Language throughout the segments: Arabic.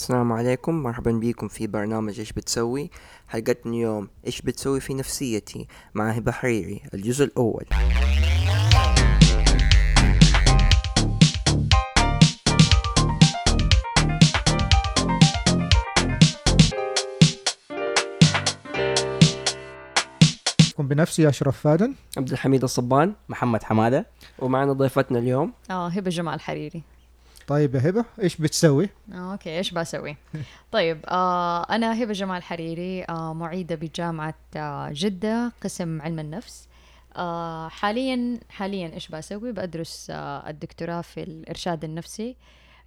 السلام عليكم مرحبا بكم في برنامج إيش بتسوي؟ حلقتنا اليوم إيش بتسوي في نفسيتي؟ مع هبة حريري الجزء الأول. بنفسي أشرف فادن. عبد الحميد الصبان محمد حمادة. ومعنا ضيفتنا اليوم. آه هبة جمال الحريري طيب يا هبة إيش بتسوي؟ آه، okay إيش بسوي؟ طيب آه أنا هبة جمال الحريري آه معيدة بجامعة آه جدة قسم علم النفس. آه حاليا حاليا إيش بسوي؟ بدرس آه الدكتوراه في الإرشاد النفسي.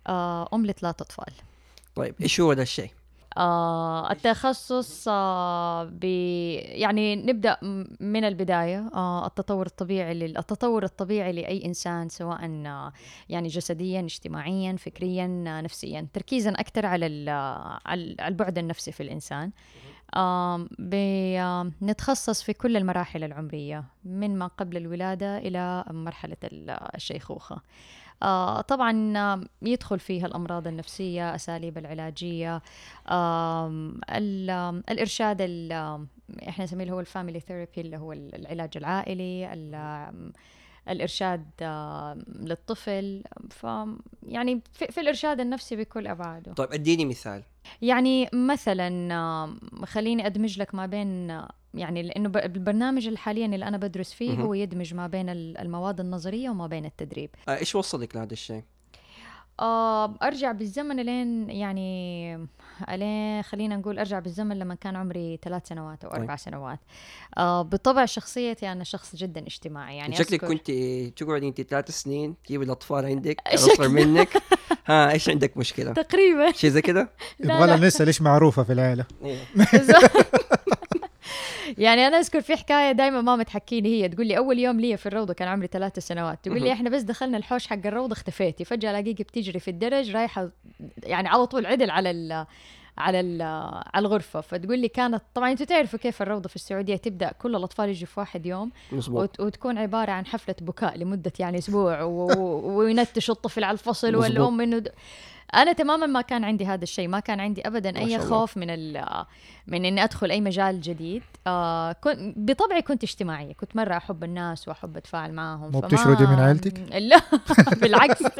آه ام لثلاث اطفال طيب إيش هو ده الشيء؟ آه التخصص آه ب يعني نبدأ من البداية آه التطور الطبيعي لل- التطور الطبيعي لأي إنسان سواء آه يعني جسديا اجتماعيا فكريا آه نفسيا تركيزا أكثر على ال- على على البعد النفسي في الإنسان. آم، ب- آم، نتخصص في كل المراحل العمرية من ما قبل الولادة إلى مرحلة ال- الشيخوخة. آه، طبعا يدخل فيها الأمراض النفسية أساليب العلاجية الإرشاد إحنا نسميه هو ال family therapy اللي هو ال- العلاج العائلي ال- آم، الإرشاد آم، للطفل. ف يعني في, في الإرشاد النفسي بكل أبعاده. طيب اديني مثال. يعني مثلا خليني أدمج لك ما بين يعني لأنه البرنامج اللي حاليا اللي أنا بدرس فيه. هو يدمج ما بين ال- المواد النظرية وما بين التدريب. آه إيش وصلك لهذا الشيء؟ آه أرجع بالزمن لين يعني لين خلينا نقول أرجع بالزمن لما كان عمري ثلاث سنوات أو طيب. أربع سنوات. آه بطبع شخصيتي أنا شخص جدا اجتماعي. يعني شكلك أذكر- كنت تقعدي أنت ثلاث سنين تجيبي الأطفال عندك اصغر منك. ها إيش عندك مشكلة؟ تقريبا. شيء زي كده؟ يبغى. لها نسأل إيش معروفة في العائلة إيه. يعني أنا أذكر في حكاية دائما ماما تحكيني هي. تقول لي أول يوم لي في الروضة كان عمري ثلاث سنوات. تقول لي. إحنا بس دخلنا الحوش حق الروضة اختفيتي. فجأة ألاقيك بتجري في الدرج رايحة يعني على طول عدل على ال على ال على الغرفة. فتقول لي كانت طبعا أنتوا تعرفوا كيف الروضة في السعودية تبدأ؟ كل الأطفال يجوا في واحد يوم وت- وتكون عبارة عن حفلة بكاء لمدة يعني أسبوع و- وينتشوا الطفل على الفصل. والأم إنه د- أنا تماما ما كان عندي هذا الشيء ما كان عندي ابدا أي. خوف من من إني أدخل أي مجال جديد. آه كنت بطبعي كنت اجتماعية كنت مرة أحب الناس وأحب أتفاعل معهم مو بتشردي من عيلتك؟ لا بالعكس.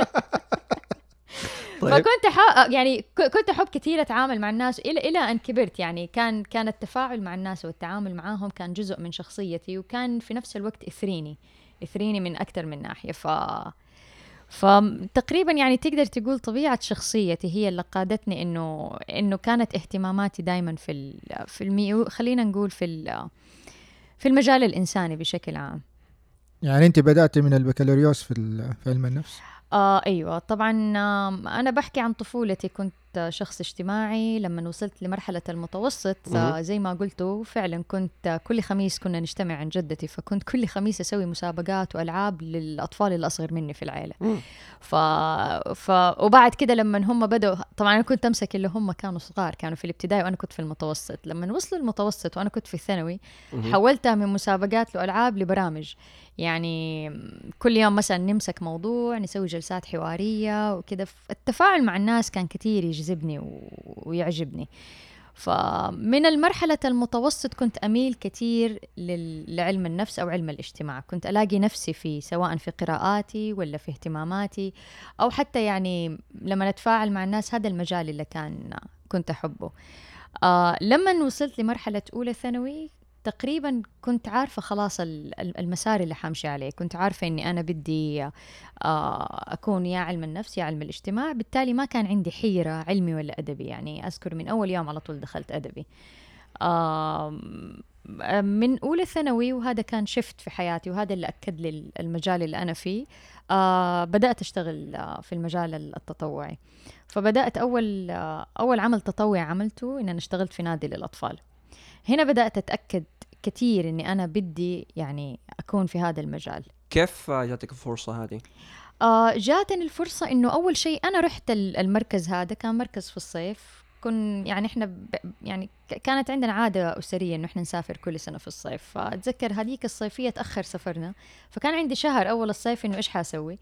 طيب. فكنت ح... يعني كنت أحب كثير أتعامل مع الناس إلى إلى أن كبرت. يعني كان كان التفاعل مع الناس والتعامل معاهم كان جزء من شخصيتي وكان في نفس الوقت يثريني يثريني من أكثر من ناحية. ف فتقريبا يعني تقدر تقول طبيعة شخصيتي هي اللي قادتني إنه إنه كانت اهتماماتي دائما في ال... في المي... خلينا نقول في ال... في المجال الإنساني بشكل عام. يعني أنت بدأت من البكالوريوس في في علم النفس؟ آه أيوه. طبعا أنا بحكي عن طفولتي. كنت شخص اجتماعي لما وصلت لمرحلة المتوسط. زي ما قلتوا فعلا كنت كل خميس كنا نجتمع عند جدتي فكنت كل خميس أسوي مسابقات وألعاب للأطفال اللي اصغر مني في مم. ف... ف... وبعد كده لما هم بدأوا طبعا أنا كنت أمسك اللي هم كانوا صغار كانوا في الابتدائي وأنا كنت في المتوسط لما وصلوا المتوسط وأنا كنت في الثانوي. حولتها من مسابقات لألعاب لبرامج يعني كل يوم مثلا نمسك موضوع نسوي جلسات حوارية وكذا التفاعل مع الناس كان كتير يجذبني ويعجبني. فمن المرحلة المتوسط كنت أميل كتير لل- لعلم النفس أو علم الاجتماع. كنت ألاقي نفسي فيه سواء في قراءاتي ولا في اهتماماتي أو حتى يعني لما نتفاعل مع الناس هذا المجال اللي كان كنت أحبه. آه لما وصلت لمرحلة أولى ثانوي تقريبا كنت عارفة خلاص ال- ال- المسار اللي حامشي عليه. كنت عارفة أني أنا بدي آه أكون يا علم النفس يا علم الاجتماع. بالتالي ما كان عندي حيرة علمي ولا أدبي. يعني أذكر من أول يوم على طول دخلت أدبي. من أولى ثانوي وهذا كان شفت في حياتي وهذا اللي أكد لي المجال اللي أنا فيه. آه بدأت أشتغل آه في المجال التطوعي. فبدأت أول أول عمل تطوعي عملته إن أنا اشتغلت في نادي للأطفال. هنا بدأت أتأكد كثير إني أنا بدي يعني أكون في هذا المجال. كيف جاتك الفرصة هذه؟ آه جاتني الفرصة إنه أول شيء أنا رحت ال- المركز هذا كان مركز في الصيف. كن يعني إحنا ب يعني كانت عندنا عادة أسرية إنه إحنا نسافر كل سنة في الصيف. فأتذكر هذيك الصيفية تأخر سفرنا. فكان عندي شهر أول الصيف إنه إيش حأسوي؟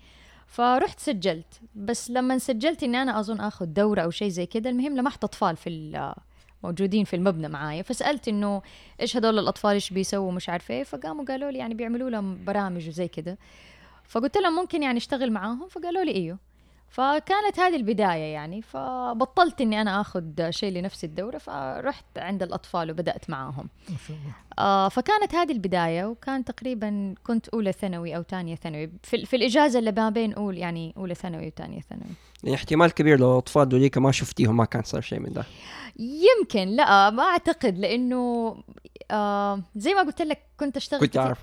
فرحت سجلت. بس لما سجلت إني أنا أظن آخذ دورة أو شيء زي كده المهم لمحت أطفال في ال- موجودين في المبنى معايا فسألت إنه إيش هدول الأطفال إيش بيسووا مش عارفة. إيه فقاموا قالوا لي يعني بيعملوا لهم برامج وزي كده. فقلت لهم ممكن يعني أشتغل معاهم. فقالوا لي إيوه. فكانت هذه البداية يعني. فبطلت إني أنا آخذ شيء لنفس الدورة. فرحت عند الأطفال وبدأت معاهم. آه فكانت هذه البداية. وكان تقريبا كنت أولى ثانوي أو ثانية ثانوي. في, في الإجازة اللي ما بين أول يعني أولى ثانوي وثانية ثانوي. يعني احتمال كبير لو الأطفال دوليك ما شفتيهم ما كان صار شيء من ده يمكن لا ما أعتقد لأنه آه زي ما قلت لك كنت أشتغل كنت.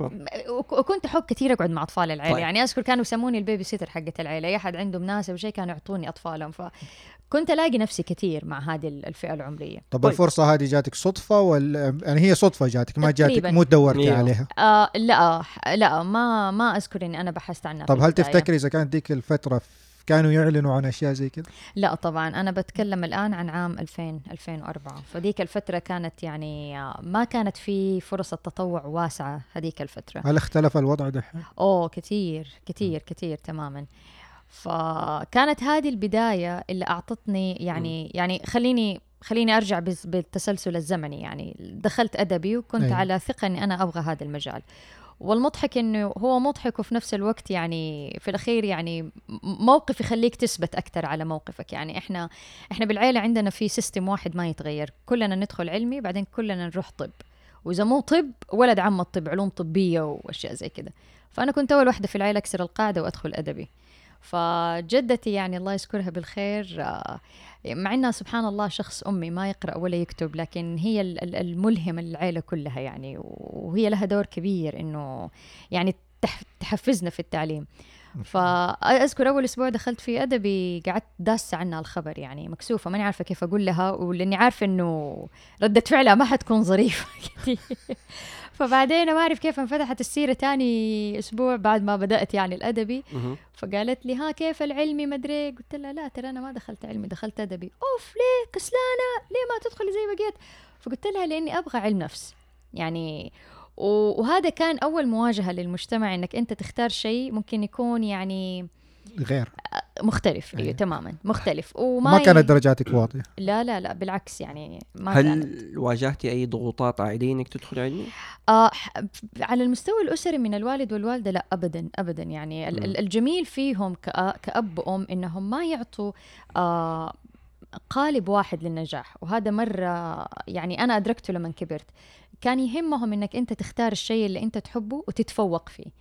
وك- وكنت أحب كثير أقعد مع أطفال العيلة طيب. يعني أذكر كانوا يسموني ال babysitter حقت العيلة أي أحد عنده مناسبة شيء كانوا يعطوني أطفالهم فكنت ألاقي نفسي كثير مع هذه الفئة العمرية طب طيب. الفرصة هذه جاتك صدفة ولا يعني هي صدفة جاتك ما جاتك. مو دورتي. عليها آه لا لا ما ما أذكر إني أنا بحثت عنها طب هل. تفتكري إذا كانت ديك الفترة كانوا يعلنوا عن أشياء زي كذا؟ لا طبعا أنا بتكلم الآن عن عام 2000 2004 فديك الفترة كانت يعني آه، ما كانت في فرص التطوع واسعة هذيك الفترة. هل اختلف الوضع دحين؟ أوه كثير كثير كثير تماما. فكانت هذه البداية اللي أعطتني يعني يعني خليني خليني أرجع بالتسلسل الزمني يعني. دخلت أدبي وكنت أيوة. على ثقة إني أنا أبغى هذا المجال. والمضحك إنه هو مضحك وفي نفس الوقت يعني في الأخير يعني موقف يخليك تثبت أكثر على موقفك. يعني إحنا إحنا بالعيلة عندنا في سيستم واحد ما يتغير. كلنا ندخل علمي بعدين كلنا نروح طب. وإذا مو طب ولد عم الطب علوم طبية وأشياء زي كده. فأنا كنت أول واحدة في العيلة أكسر القاعدة وأدخل أدبي. فجدتي يعني الله يذكرها بالخير آه، مع إنها سبحان الله شخص أمي ما يقرأ ولا يكتب لكن هي ال- ال- الملهمة للعيلة كلها يعني وهي لها دور كبير إنه يعني تح- تحفزنا في التعليم. فأذكر أول أسبوع دخلت في أدبي قعدت داسة عنها الخبر يعني مكسوفة ماني عارفة كيف أقول لها ولأني عارفة إنه ردة فعلها ما حتكون ظريفة فبعدين ما أعرف كيف انفتحت السيرة تاني أسبوع بعد ما بدأت يعني الأدبي. فقالت لي ها كيف العلمي؟ مدري قلت لها لا ترى أنا ما دخلت علمي دخلت أدبي. أوف ليه؟ كسلانة؟ ليه ما تدخلي زي بقيت فقلت لها لأني أبغى علم نفس. يعني وهذا كان أول مواجهة للمجتمع إنك أنت تختار شيء ممكن يكون يعني غير مختلف أيوه أيوة. تماما مختلف وما ما كانت درجاتك واطيه لا لا لا بالعكس يعني ما كانت هل واجهتي أي ضغوطات عائلية إنك تدخلي علمي؟ آه على المستوى الأسري من الوالد والوالدة لا أبدا أبدا يعني. ال- الجميل فيهم كأ- كأب وأم إنهم ما يعطوا آه قالب واحد للنجاح وهذا مرة يعني أنا أدركته لما كبرت. كان يهمهم إنك أنت تختار الشيء اللي أنت تحبه وتتفوق فيه.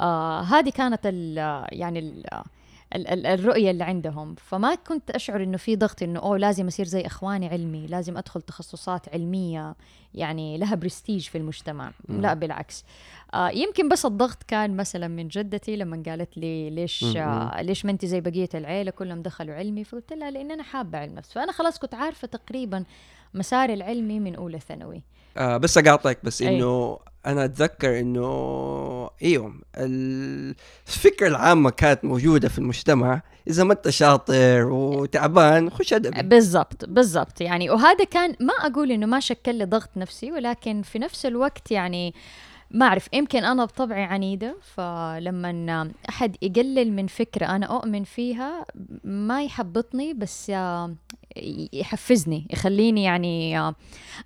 آه هذه كانت ال يعني ال ال- ال- الرؤية اللي عندهم. فما كنت أشعر إنه في ضغط إنه أوه لازم أصير زي إخواني علمي لازم أدخل تخصصات علمية يعني لها برستيج في المجتمع. مم. لا بالعكس. آه يمكن بس الضغط كان مثلا من جدتي لما قالت لي ليش. آه ليش ما أنت زي بقية العيلة؟ كلهم دخلوا علمي. فقلت لها لأن أنا حابة علم نفس فأنا خلاص كنت عارفة تقريبا مساري العلمي من أولى ثانوي. آه بس أقاطعك بس أي. أنا أتذكر إنه إيوه الفكرة العامة كانت موجودة في المجتمع. إذا ما أنت شاطر وتعبان خش ادبي بالضبط بالضبط. يعني وهذا كان ما أقول إنه ما شكل لي ضغط نفسي ولكن في نفس الوقت يعني ما أعرف يمكن أنا بطبعي عنيدة. فلما أحد يقلل من فكرة أنا أؤمن فيها ما يحبطني بس يحفزني يخليني يعني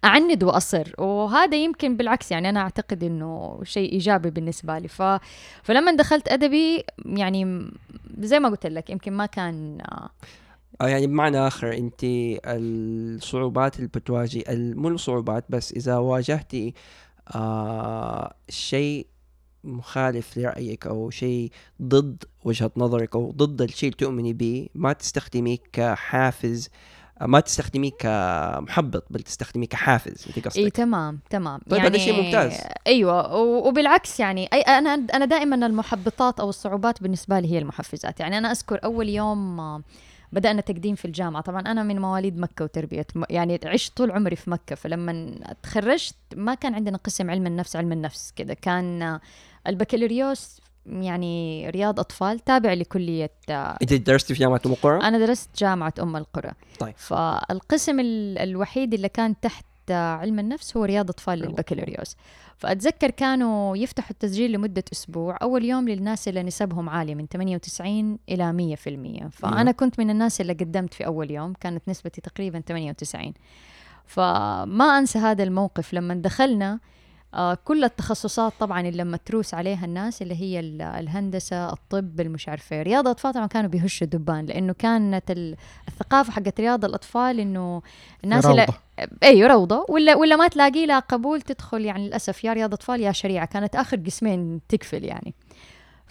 أعند وأصر. وهذا يمكن بالعكس يعني أنا أعتقد إنه شيء إيجابي بالنسبة لي. ف... فلما دخلت أدبي يعني زي ما قلت لك يمكن ما كان آه، يعني بمعنى آخر أنت الصعوبات اللي بتواجهي مو الصعوبات بس إذا واجهتي آه شيء مخالف لرأيك أو شيء ضد وجهة نظرك أو ضد الشيء اللي تؤمني به ما تستخدميه كحافز ما تستخدميه كمحبط بل تستخدميه كحافز. انت اي قصدك تمام تمام. طيب هذا شيء ممتاز. أيوه وبالعكس يعني أي أنا أنا دائما المحبطات أو الصعوبات بالنسبة لي هي المحفزات. يعني أنا أذكر أول يوم آه، بدأنا تقديم في الجامعة. طبعا أنا من مواليد مكة وتربية. يعني عشت طول عمري في مكة. فلما تخرجت ما كان عندنا قسم علم النفس علم النفس كده. كان آه، البكالوريوس يعني رياض أطفال تابع لكلية آه، إنت درستي في جامعة أم القرى؟ أنا درست جامعة أم القرى. طيب. فالقسم ال- الوحيد اللي كان تحت آه، علم النفس هو رياض رياض للبكالوريوس. فأتذكر كانوا يفتحوا التسجيل لمدة أسبوع. أول يوم للناس اللي نسبهم عالية من 98 إلى 100% فأنا مم. كنت من الناس اللي قدمت في أول يوم كانت نسبتي تقريبا 98 فما أنسى هذا الموقف. لما دخلنا آه كل التخصصات طبعا اللي لما تروس عليها الناس اللي هي ال- الهندسة الطب المش عارفه رياض الاطفال طبعا كانوا بيهشوا دبان لأنه كانت ال- الثقافة حقت رياض الأطفال إنه الناس اللي. أيوه روضة. ولا ولا ما تلاقي لها قبول تدخل يعني للأسف يا رياض أطفال يا شريعة. كانت آخر قسمين تقفل يعني.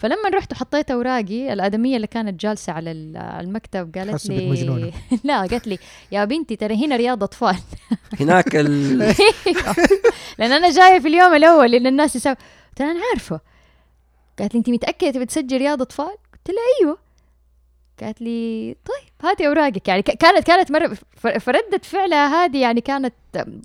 فلما رحت وحطيت أوراقي الآدمية اللي كانت جالسة على ال- المكتب قالت لي مجنونة. لا قالت لي يا بنتي ترى هنا رياض أطفال. هناك ال... لأن أنا جاية في اليوم الأول لأن الناس يسوي قلت لها أنا عارفة. قالت لي انت متأكدة تبي تسجل رياض أطفال؟ قلت لها أيوه. قالت لي طيب هاتي أوراقك. يعني كانت كانت مرة ف- فردة فعلها هذه يعني كانت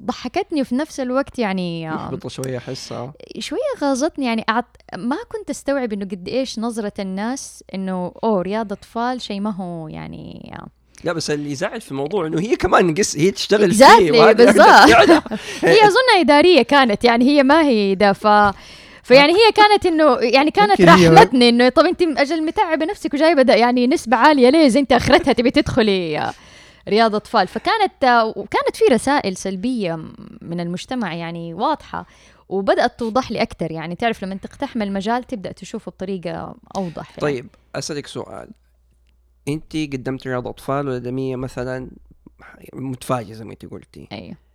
ضحكتني وفي نفس الوقت يعني محبطه شوية أحسها. شوية غاظتني يعني أعط... ما كنت أستوعب إنه قد إيش نظرة الناس إنه أوه رياض أطفال شيء ما هو يعني لا بس اللي يزعل في الموضوع إنه هي كمان قس هي تشتغل فيه بالضبط. هي أظنها إدارية كانت يعني هي ما هي ده ف فيعني هي كانت انه يعني كانت رحمتني إنه طب أنت أجل متعبة نفسك وجايبة يعني نسبة عالية ليه زي أنت أخرتها تبي تدخلي رياض أطفال؟ فكانت وكانت في رسائل سلبية من المجتمع يعني واضحة وبدأت توضح لي أكثر يعني تعرف لما تقتحم المجال تبدأ تشوفه بطريقة أوضح يعني. طيب أسألك سؤال. أنت قدمت رياض أطفال والادميه مثلا متفاجئة زي ما أنت قلتي؟ أيوه.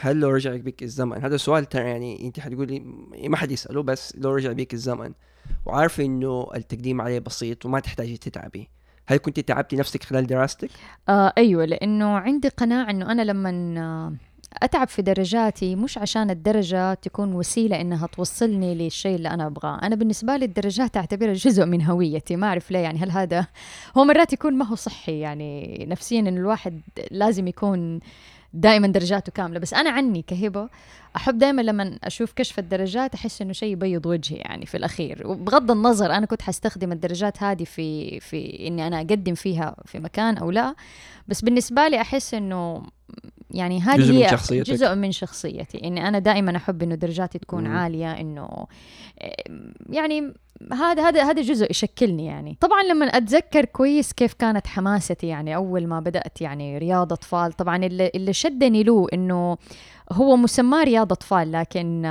هل لو رجع بك الزمن هذا سؤال ترى يعني أنت حتقولي ما حد يسأله بس لو رجع بك الزمن وعارفه إنه التقديم عليه بسيط وما تحتاجي تتعبي هل كنت تعبتي نفسك خلال دراستك؟ آه أيوه لأنه عندي قناعة إنه أنا لما أتعب في درجاتي مش عشان الدرجة تكون وسيلة إنها توصلني للشيء اللي أنا أبغاه أنا بالنسبة لي الدرجات أعتبرها جزء من هويتي ما أعرف ليه يعني هل هذا هو مرات يكون ما هو صحي يعني نفسيا ان الواحد لازم يكون دائما درجاته كاملة. بس أنا عني كهبة أحب دائما لما أشوف كشف الدرجات أحس إنه شيء يبيض وجهي يعني في الأخير. وبغض النظر أنا كنت حستخدم الدرجات هذه في في إني أنا أقدم فيها في مكان أو لا. بس بالنسبة لي أحس إنه يعني هذه جزء من هي شخصيتك. جزء من شخصيتي اني أنا دائما أحب إنه درجاتي تكون مم. عالية إنه يعني هذا هذا هذا جزء يشكلني يعني طبعا لما أتذكر كويس كيف كانت حماستي يعني أول ما بدأت يعني رياض أطفال طبعا اللي, اللي شدني له إنه هو مسماه رياض أطفال لكن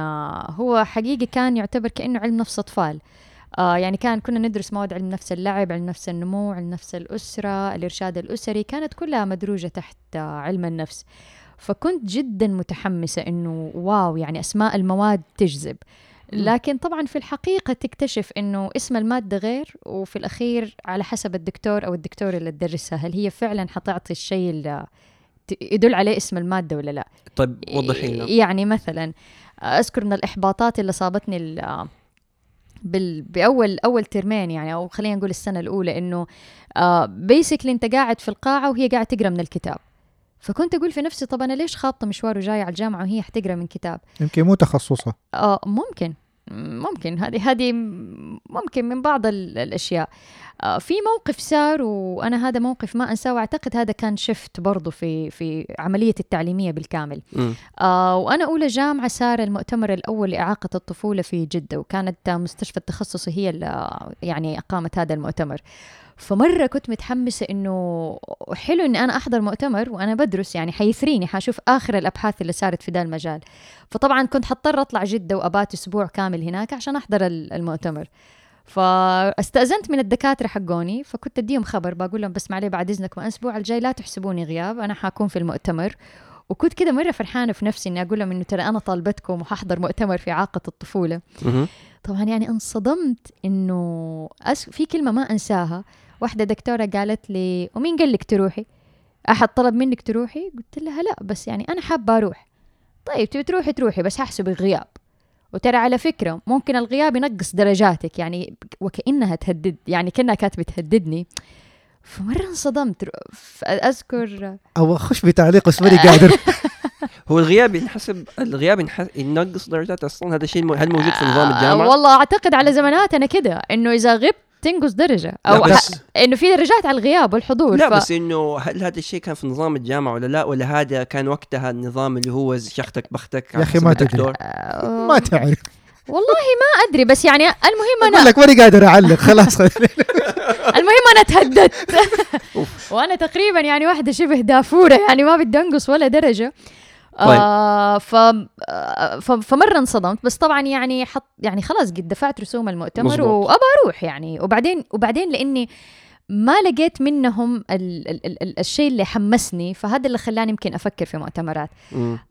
هو حقيقي كان يعتبر كأنه علم نفس أطفال آه يعني كان كنا ندرس مواد علم نفس اللعب علم نفس النمو علم نفس الأسرة الإرشاد الأسري كانت كلها مدروجة تحت آه علم النفس. فكنت جدا متحمسة إنه واو يعني أسماء المواد تجذب. لكن طبعا في الحقيقة تكتشف إنه اسم المادة غير وفي الأخير على حسب الدكتور أو الدكتورة اللي تدرسها هل هي فعلا حتعطي الشيء اللي يدل عليه اسم المادة ولا لا. طيب وضحي لنا. يعني مثلا أذكر من الإحباطات اللي صابتني ال- بال... بأول أول ترمين يعني أو خلينا نقول السنة الأولى إنه بيسكلي أنت قاعد في القاعة وهي قاعدة تقرأ من الكتاب. فكنت أقول في نفسي طب أنا ليش خابطه مشوار وجايه على الجامعة وهي حتقرأ من كتاب؟ يمكن مو تخصصها. آه ممكن. ممكن. هذه هذه ممكن من بعض ال- الأشياء. آه في موقف صار وأنا هذا موقف ما أنساه وأعتقد هذا كان شفت برضه في في عملية التعليمية بالكامل. آه وأنا أولى جامعة صار المؤتمر الأول لإعاقة الطفولة في جدة وكانت مستشفى التخصصي هي اللي يعني أقامت هذا المؤتمر. فمرة كنت متحمسة إنه حلو إني أنا أحضر مؤتمر وأنا بدرس يعني حيثريني حشوف آخر الأبحاث اللي صارت في ذا المجال. فطبعا كنت حضطر أطلع جدة وأبات أسبوع كامل هناك عشان أحضر ال- المؤتمر. فاستأذنت من الدكاترة حقوني فكنت أديهم خبر بقول لهم بس معلي بعد إذنكم الأسبوع الجاي لا تحسبوني غياب أنا حكون في المؤتمر. وكنت كده مرة فرحانة في نفسي إني أقول لهم إنه ترى أنا طالبتكم وححضر مؤتمر في إعاقة الطفولة. طبعا يعني انصدمت أس... في كلمة ما أنساها واحدة دكتورة قالت لي ومين قال لك تروحي؟ أحد طلب منك تروحي؟ قلت لها لا بس يعني أنا حابة أروح طيب تبي تروحي تروحي بس ححسبك غياب وترى على فكرة ممكن الغياب ينقص درجاتك يعني وكأنها تهدد يعني كأنها كانت بتهددني فمرة انصدمت أذكر أو اخش بتعليق بس ماني قادر هو الغياب ينحسب الغياب ينح... ينقص درجات أصلا هذا شيء م... هل موجود في نظام آه، الجامعة؟ والله أعتقد على زماناتنا كده إنه إذا غبت تنقص درجة. أو بس ح- إنه في درجات على الغياب والحضور لا ف... بس إنه هل هذا الشيء كان في نظام الجامعة ولا لا؟ ولا هذا كان وقتها النظام اللي هو شختك بختك؟ يا حسب ما تدري. آه، ما تعرف. والله ما أدري بس يعني المهم أقول أنا لك ماني قادر أعلق خلاص. المهم أنا تهددت. وأنا تقريبا يعني واحدة شبه دافورة يعني ما بدي أنقص ولا درجة. آه ف... آه، ف... فمرة انصدمت بس طبعا يعني حط يعني خلاص قد دفعت رسوم المؤتمر مزبوط. وابى أروح يعني وبعدين وبعدين لأني ما لقيت منهم ال... ال... ال... ال... الشيء اللي حمسني فهذا اللي خلاني يمكن أفكر في مؤتمرات.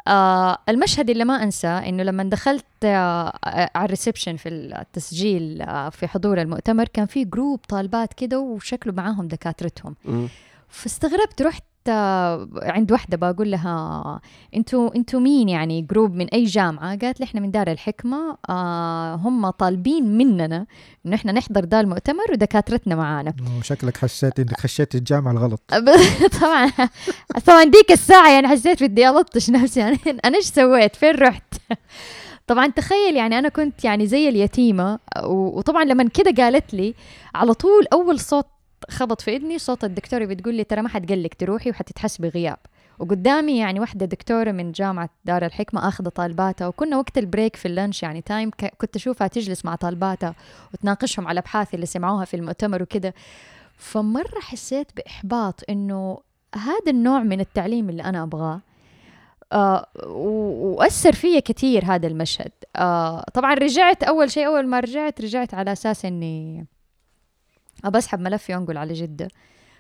آه المشهد اللي ما أنساه إنه لما دخلت آه على ال reception في التسجيل آه في حضور المؤتمر كان في group طالبات كده وشكله معاهم دكاترتهم مم. فاستغربت رحت آه، عند واحدة بقول لها أنتوا أنتوا مين يعني group من أي جامعة؟ قالت لي إحنا من دار الحكمة آه هم طالبين مننا إنه إحنا نحضر ده المؤتمر ودكاترتنا معانا. شكلك حسيت إنك خشيت الجامعة الغلط. طبعا طبعا ديك الساعة يعني حسيت بدي ألطش نفسي يعني أنا إيش سويت؟ فين رحت؟ طبعا تخيل يعني أنا كنت يعني زي اليتيمة و- وطبعا لما كده قالت لي على طول أول صوت خبط في إذني صوت الدكتورة بتقول لي ترى ما حتقلك تروحي وحتتحسبي غياب وقدامي يعني واحدة دكتورة من جامعة دار الحكمة أخذ طالباتها وكنا وقت ال break في ال lunch يعني time كنت أشوفها تجلس مع طالباتها وتناقشهم على الأبحاث اللي سمعوها في المؤتمر وكده. فمرة حسيت بإحباط إنه هذا النوع من التعليم اللي أنا أبغاه آه و- وأثر فيا كثير هذا المشهد. آه طبعا رجعت أول شيء أول ما رجعت رجعت على أساس إني أبى أسحب ملفي وأنقل على جدة.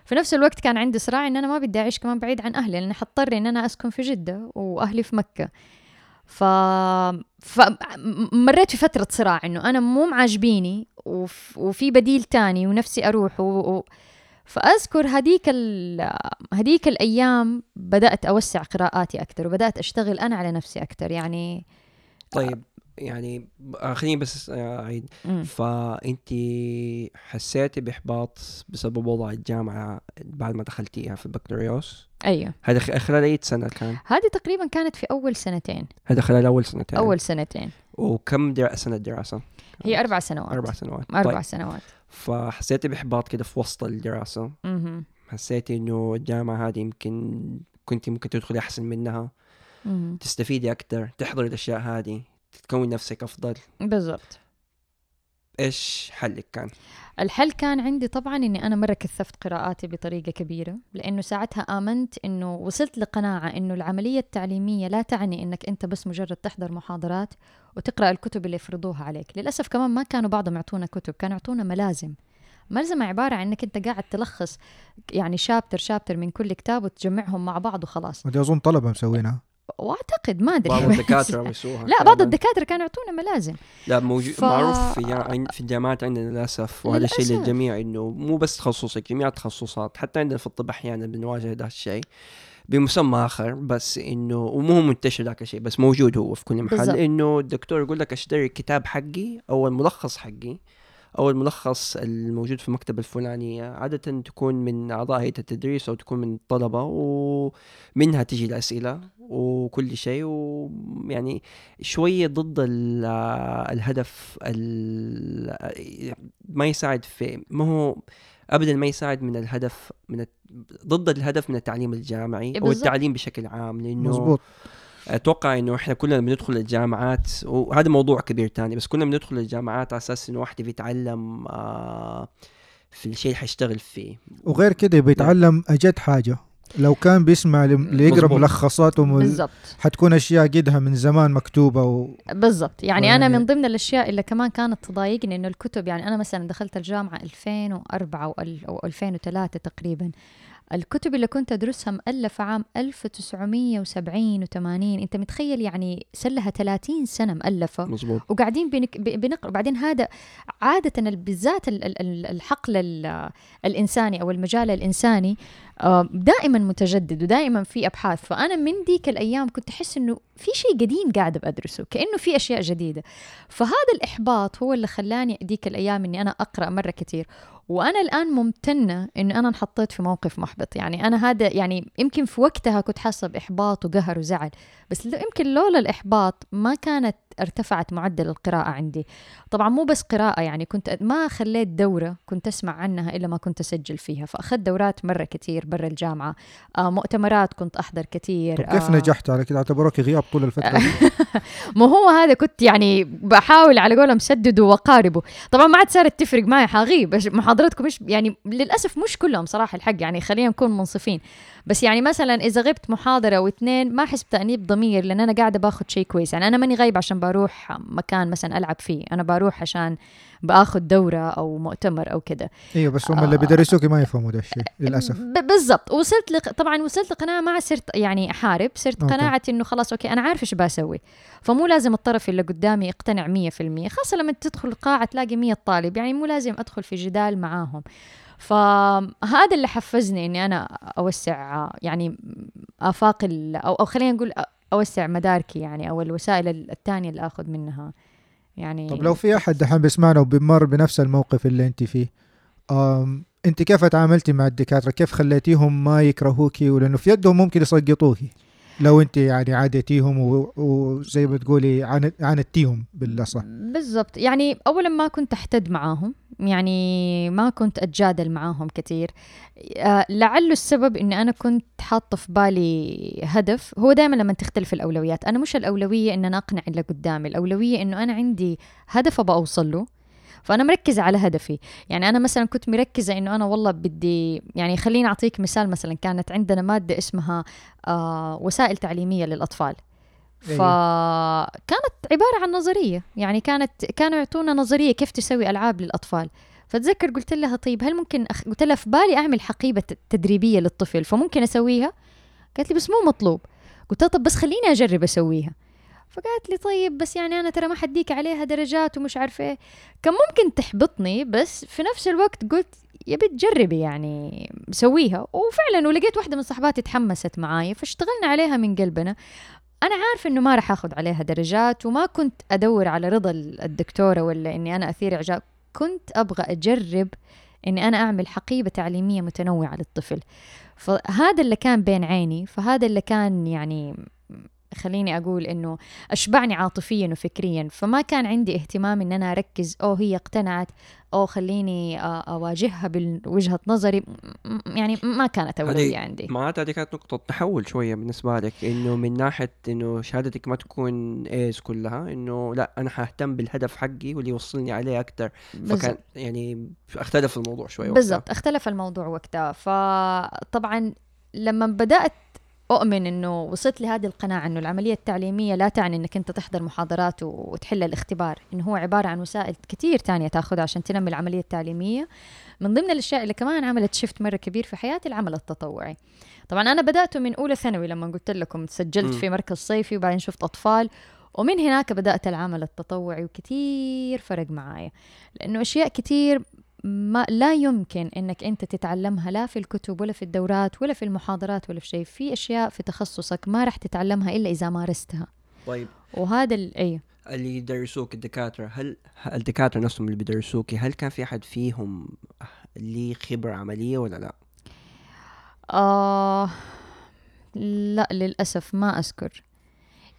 في نفس الوقت كان عندي صراع إن أنا ما بدي أعيش كمان بعيد عن أهلي لأن حضطر إن أنا أسكن في جدة وأهلي في مكة. ف... مريت في فترة صراع إنه أنا مو معجبيني وف... وفي بديل تاني ونفسي أروح و... و... فأذكر هديك ال... هديك الأيام بدأت أوسع قراءاتي أكثر وبدأت أشتغل أنا على نفسي أكثر يعني طيب. يعني آه، خليني بس آه، أعيد. مم. فانت حسيتي بإحباط بسبب وضع الجامعة بعد ما دخلتيها في البكالوريوس؟ أيوه. هذا خلال أي سنة كان؟ هذه تقريبا كانت في أول سنتين. هذا خلال أول سنتين. أول سنتين. وكم در... سنة دراسة؟ هي أربع سنوات. أربع سنوات. أربع طيب. سنوات. فحسيتي بإحباط كده في وسط الدراسة؟ مهم. حسيتي إنه الجامعة هذه يمكن كنت ممكن تدخلي أحسن منها؟ مهم. تستفيدي أكثر تحضري الأشياء هذه؟ تكون نفسك أفضل. بالضبط. إيش حلك كان؟ الحل كان عندي طبعا إني أنا مرة كثفت قراءاتي بطريقة كبيرة لأنه ساعتها آمنت إنه وصلت لقناعة إنه العملية التعليمية لا تعني إنك أنت بس مجرد تحضر محاضرات وتقرأ الكتب اللي يفرضوها عليك. للأسف كمان ما كانوا بعضهم يعطونا كتب كانوا يعطونا ملازم. ملزمة عبارة عن إنك أنت قاعد تلخص يعني شابتر شابتر من كل كتاب وتجمعهم مع بعض وخلاص. ودي أظن طلبة مسوينها. واعتقد ما أدري بعض الدكاترة بيسووها لا بعض الدكاترة كانوا يعطونا ملازم لا موجود ف- معروف في جا... في الجامعات عندنا للأسف وهذا الشيء. للجميع إنه مو بس تخصصك جميع التخصصات حتى عندنا في الطب أحيانا بنواجه هذا الشيء بمسمى آخر بس إنه ومو منتشر ذاك الشيء بس موجود هو في كل محل. إنه الدكتور يقول لك اشتري الكتاب حقي أو الملخص حقي أو الملخص الموجود في المكتبه الفلانيه عادة تكون من أعضاء هيئة التدريس أو تكون من الطلبة ومنها تجي الأسئلة وكل شيء ويعني شوية ضد ال- الهدف ال- ما يساعد في ما هو ابدا ما يساعد من الهدف من ضد الهدف من التعليم الجامعي أو. التعليم بشكل عام لأنه مزبوط أتوقع إنه إحنا كلنا بندخل الجامعات وهذا موضوع كبير تاني بس كلنا بندخل الجامعات على أساس إنه واحد بيتعلم آه في الشيء اللي حيشتغل فيه. وغير كده بيتعلم أجد حاجة. لو كان بيسمع ليقرأ. ملخصات وم... بالضبط. حتكون أشياء قدها من زمان مكتوبة و... بالضبط. يعني أنا يعني- من ضمن الأشياء اللي كمان كانت تضايقني إنه الكتب يعني أنا مثلا دخلت الجامعة 2004 وأل- أو 2003 تقريبا. الكتب اللي كنت ادرسها مؤلفه عام 1970 و80 أنت متخيل يعني سلها 30 سنة مؤلفة. مزبوط وقاعدين بنك... ب- بنقرا بعدين هذا عادة ال- بالذات ال- ال- ال- الحقل ال- الإنساني أو المجال الإنساني آه، دائما متجدد ودائما في أبحاث. فأنا من ديك الأيام كنت أحس إنه في شيء قديم قاعدة بدرسه كأنه في أشياء جديدة. فهذا الإحباط هو اللي خلاني ديك الأيام إني أنا أقرأ مرة كثير وأنا الآن ممتنة انه أنا انحطيت في موقف محبط. يعني أنا هذا يعني يمكن في وقتها كنت حاسة بإحباط وقهر وزعل بس يمكن لولا الإحباط ما كانت ارتفعت معدل القراءة عندي. طبعا مو بس قراءة يعني كنت ما خليت دورة كنت أسمع عنها إلا ما كنت أسجل فيها. فأخذت دورات مرة كتير برا الجامعة. آه مؤتمرات كنت أحضر كتير. طب كيف آه. نجحت على كده؟ اعتبروك غياب طول الفترة ما هو هذا كنت يعني بحاول على قولهم سددوا وقاربوا. طبعا ما عاد صارت تفرق معي حغيب محاضراتكم مش يعني للأسف مش كلهم صراحة الحق يعني خلينا نكون منصفين. بس يعني مثلا إذا غبت محاضرة أو اثنين ما احس بتانيب ضمير لأن أنا قاعدة باخذ شيء كويس. يعني أنا ماني غايب عشان بروح مكان مثلا ألعب فيه. أنا بروح عشان بآخذ دورة أو مؤتمر أو كده. إيوه بس هم اللي بيدرسوك ما يفهموا ده الشيء للأسف. بالضبط. وصلت لق... طبعا وصلت لقناعه ما صرت يعني أحارب. صرت. قناعه إنه خلاص أوكي أنا عارف إيش بسوي. فمو لازم الطرف اللي قدامي يقتنع 100% خاصة لما تدخل القاعة تلاقي 100 طالب. يعني مو لازم أدخل في جدال معاهم. فهذا اللي حفزني إني أنا أوسع يعني آفاق ال... أو أو خلينا نقول أوسع مداركي يعني أو الوسائل الثانية اللي آخذ منها. يعني طب لو في أحد دحين بيسمعنا وبيمر بنفس الموقف اللي أنت فيه أم أنت كيف تعاملتي مع الدكاترة؟ كيف خليتيهم ما يكرهوكي؟ ولأنه في يدهم ممكن يسقطوكي. لو انت يعني عادتيهم و- وزي ما تقولي عاند- عاندتيهم بالأصح. بالضبط. يعني اولا ما كنت أحتد معاهم يعني ما كنت أتجادل معاهم كثير. آه لعله السبب إني أنا كنت حاطة في بالي هدف. هو دائما لما تختلف الأولويات. أنا مش الأولوية إن أنا أقنع اللي قدامي. الأولوية إنه أنا عندي هدف أبغى أوصل له. فأنا مركزة على هدفي. يعني أنا مثلا كنت مركزة إنه أنا والله بدي يعني خليني أعطيك مثال مثلا كانت عندنا مادة اسمها آه وسائل تعليمية للأطفال. أيوة. فكانت عبارة عن نظرية. يعني كانت كانوا يعطونا نظرية كيف تسوي ألعاب للأطفال. فتذكر قلت لها طيب هل ممكن أخ... قلت لها في بالي أعمل حقيبة تدريبية للطفل فممكن أسويها؟ قالت لي بس مو مطلوب. قلت لها طب بس خليني أجرب أسويها. فقالت لي طيب بس يعني أنا ترى ما حديك عليها درجات ومش عارفة إيه. كان ممكن تحبطني بس في نفس الوقت قلت يا بنت جربي يعني سويها. وفعلا ولقيت واحدة من صحباتي تحمست معاي فاشتغلنا عليها من قلبنا. أنا عارفة إنه ما راح أخذ عليها درجات وما كنت أدور على رضا الدكتورة ولا إني أنا أثير إعجاب. كنت أبغى أجرب إني أنا أعمل حقيبة تعليمية متنوعة للطفل. فهذا اللي كان بين عيني فهذا اللي كان يعني خليني أقول إنه أشبعني عاطفيا وفكريا فما كان عندي اهتمام إن أنا أركز أو هي اقتنعت أو خليني أواجهها بوجهه نظري يعني ما كانت اولويه عندي معناتها هذه كانت نقطة تحول شوية بالنسبة لك إنه من ناحية إنه شهادتك ما تكون ايز كلها إنه لأ أنا حاهتم بالهدف حقي واللي يوصلني عليه أكثر فكان. يعني اختلف الموضوع شوي وقتها. بالضبط اختلف الموضوع وقتها فطبعا لما بدأت أؤمن إنه وصلت لهذه القناعة إنه العملية التعليمية لا تعني إنك أنت تحضر محاضرات وتحل الاختبار إنه هو عبارة عن وسائل كتير تانية تأخذها عشان تنمي العملية التعليمية. من ضمن الأشياء اللي كمان عملت شيفت مرة كبير في حياتي العمل التطوعي. طبعا أنا بدأته من أولى ثانوي لما قلت لكم سجلت. في مركز صيفي وبعدين شفت أطفال. ومن هناك بدأت العمل التطوعي وكتير فرق معايا. لأنه أشياء كتير ما لا يمكن إنك أنت تتعلمها لا في الكتب ولا في الدورات ولا في المحاضرات ولا في شيء. في أشياء في تخصصك ما راح تتعلمها إلا إذا مارستها. طيب. وهذا اي اللي يدرسوك الدكاترة هل الدكاترة نفسهم اللي بيدرسوك هل كان في أحد فيهم ليه خبرة عملية ولا لا؟ آه لا للأسف ما أذكر.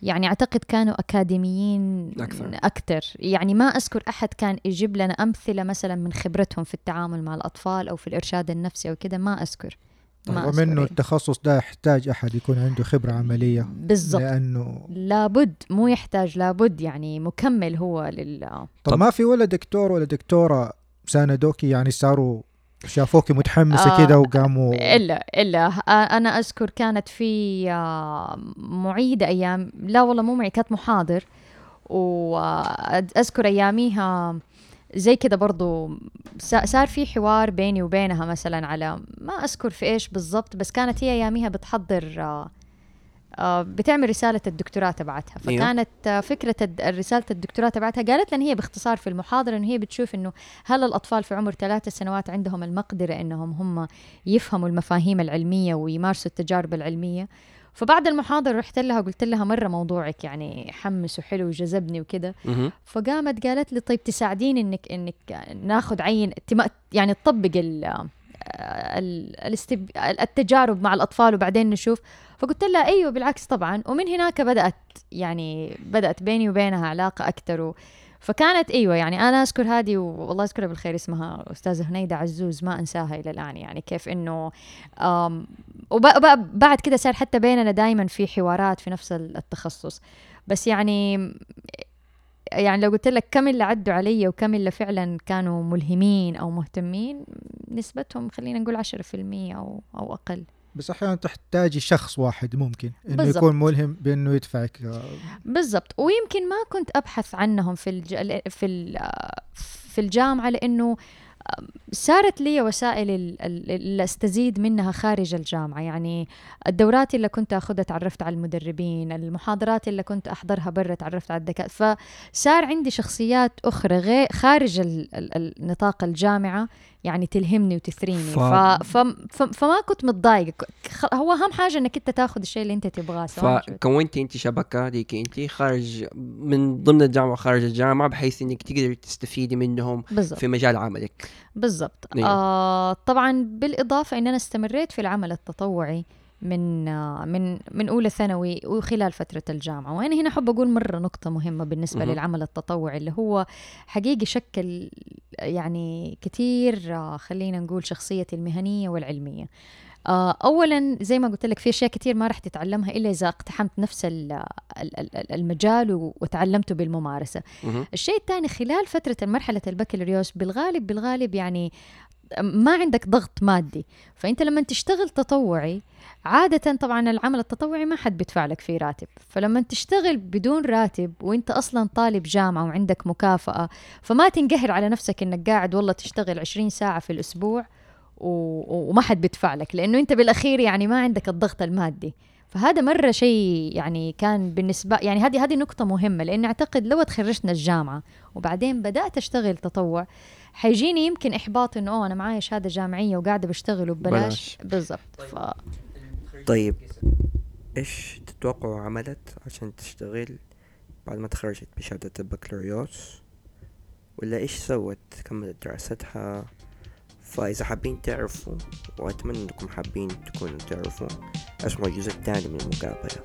يعني أعتقد كانوا أكاديميين أكثر. أكثر. يعني ما أذكر أحد كان يجيب لنا أمثلة مثلا من خبرتهم في التعامل مع الأطفال أو في الإرشاد النفسي أو كده ما أذكر. ما رغم أذكر. انه إيه. التخصص ده يحتاج أحد يكون عنده خبرة عملية؟ بالضبط. لأنه لابد مو يحتاج لابد يعني مكمل هو لل طب, طب- ما في ولا دكتور ولا دكتورة ساندوكي يعني صاروا شافوكي متحمسة آه، كده وقاموا الا إلا آه، أنا أذكر كانت في آه، معيده أيام لا والله مو معي كانت محاضر. وأذكر أياميها زي كده برضو. صار في حوار بيني وبينها مثلا على ما أذكر في إيش بالضبط بس كانت هي أياميها بتحضر آه، بتعمل رسالة الدكتوراه تبعتها أيوه. فكانت آه، فكرة رسالة الدكتوراه تبعتها قالت لنا هي باختصار في المحاضرة إنه هي بتشوف إنه هل الأطفال في عمر ثلاثة سنوات عندهم المقدرة إنهم هم يفهموا المفاهيم العلمية ويمارسوا التجارب العلمية فبعد المحاضرة رحت لها قلت لها مرة موضوعك يعني حمس وحلو وجذبني مهم. فقامت قالت لي طيب تساعديني إنك إنك ناخذ عين يعني تطبق الاستب... التجارب مع الأطفال وبعدين نشوف فقلت لها أيوه بالعكس طبعا. ومن هناك بدأت يعني بدأت بيني وبينها علاقة أكثر و... فكانت أيوه يعني أنا اذكر هذه والله يذكرها بالخير اسمها أستاذة هنيدة عزوز ما أنساها إلى الآن. يعني كيف إنه وبعد كده صار حتى بيننا دائما في حوارات في نفس التخصص. بس يعني يعني لو قلت لك كم اللي عدوا علي وكم اللي فعلا كانوا ملهمين أو مهتمين نسبتهم خلينا نقول 10% أو أو أقل. بس أحيانا تحتاجي شخص واحد ممكن إنه بالضبط. يكون ملهم بإنه يدفعك بالضبط ويمكن ما كنت أبحث عنهم في الج... في ال... في الجامعة لأنه صارت لي وسائل اللي أستزيد منها خارج الجامعة. يعني الدورات اللي كنت أخذها تعرفت على المدربين المحاضرات اللي كنت أحضرها برا تعرفت على الدكاترة فصار عندي شخصيات أخرى غير خارج نطاق الجامعة يعني تلهمني وتثريني. ف... ف... ف... فما كنت متضايقة. هو أهم حاجة إنك أنت تاخذ الشيء اللي أنت تبغاه فكونتي أنت شبكة ديك أنت خارج من ضمن الجامعة وخارج الجامعة بحيث إنك تقدر تستفيدي منهم بالزبط. في مجال عملك. بالضبط. آه طبعا بالإضافة إن أنا استمريت في العمل التطوعي من من من أولى ثانوي وخلال فترة الجامعة. وأنا هنا أحب أقول مرة نقطة مهمة بالنسبة م- للعمل التطوعي اللي هو حقيقي شكل يعني كثير خلينا نقول شخصيتي المهنية والعلمية. اولا زي ما قلت لك في أشياء كثير ما راح تتعلمها إلا إذا اقتحمت نفس المجال وتعلمته بالممارسة. الشيء الثاني خلال فترة مرحلة البكالوريوس بالغالب بالغالب يعني ما عندك ضغط مادي. فأنت لما تشتغل تطوعي عادة طبعا العمل التطوعي ما حد بيدفع لك فيه راتب. فلما تشتغل بدون راتب وأنت أصلا طالب جامعة وعندك مكافأة فما تنقهر على نفسك إنك قاعد والله تشتغل 20 ساعة في الأسبوع. وما حد بيدفع لك لأنه أنت بالأخير يعني ما عندك الضغط المادي. فهذا مرة شيء يعني كان بالنسبة يعني هذه هذه نقطة مهمة لأن أعتقد لو تخرجنا الجامعة وبعدين بدأت أشتغل تطوع حيجيني يمكن إحباط إنه أوه أنا معايا شهادة جامعية وقاعدة بشتغل وببلاش. بالضبط. ف... طيب إيش تتوقعوا عملت عشان تشتغل بعد ما تخرجت بشهادة البكالوريوس؟ ولا إيش سوت؟ كملت دراستها؟ فإذا حابين تعرفوا وأتمنى أنكم حابين تكونوا تعرفوا أسمعوا الجزء الثاني من المقابلة.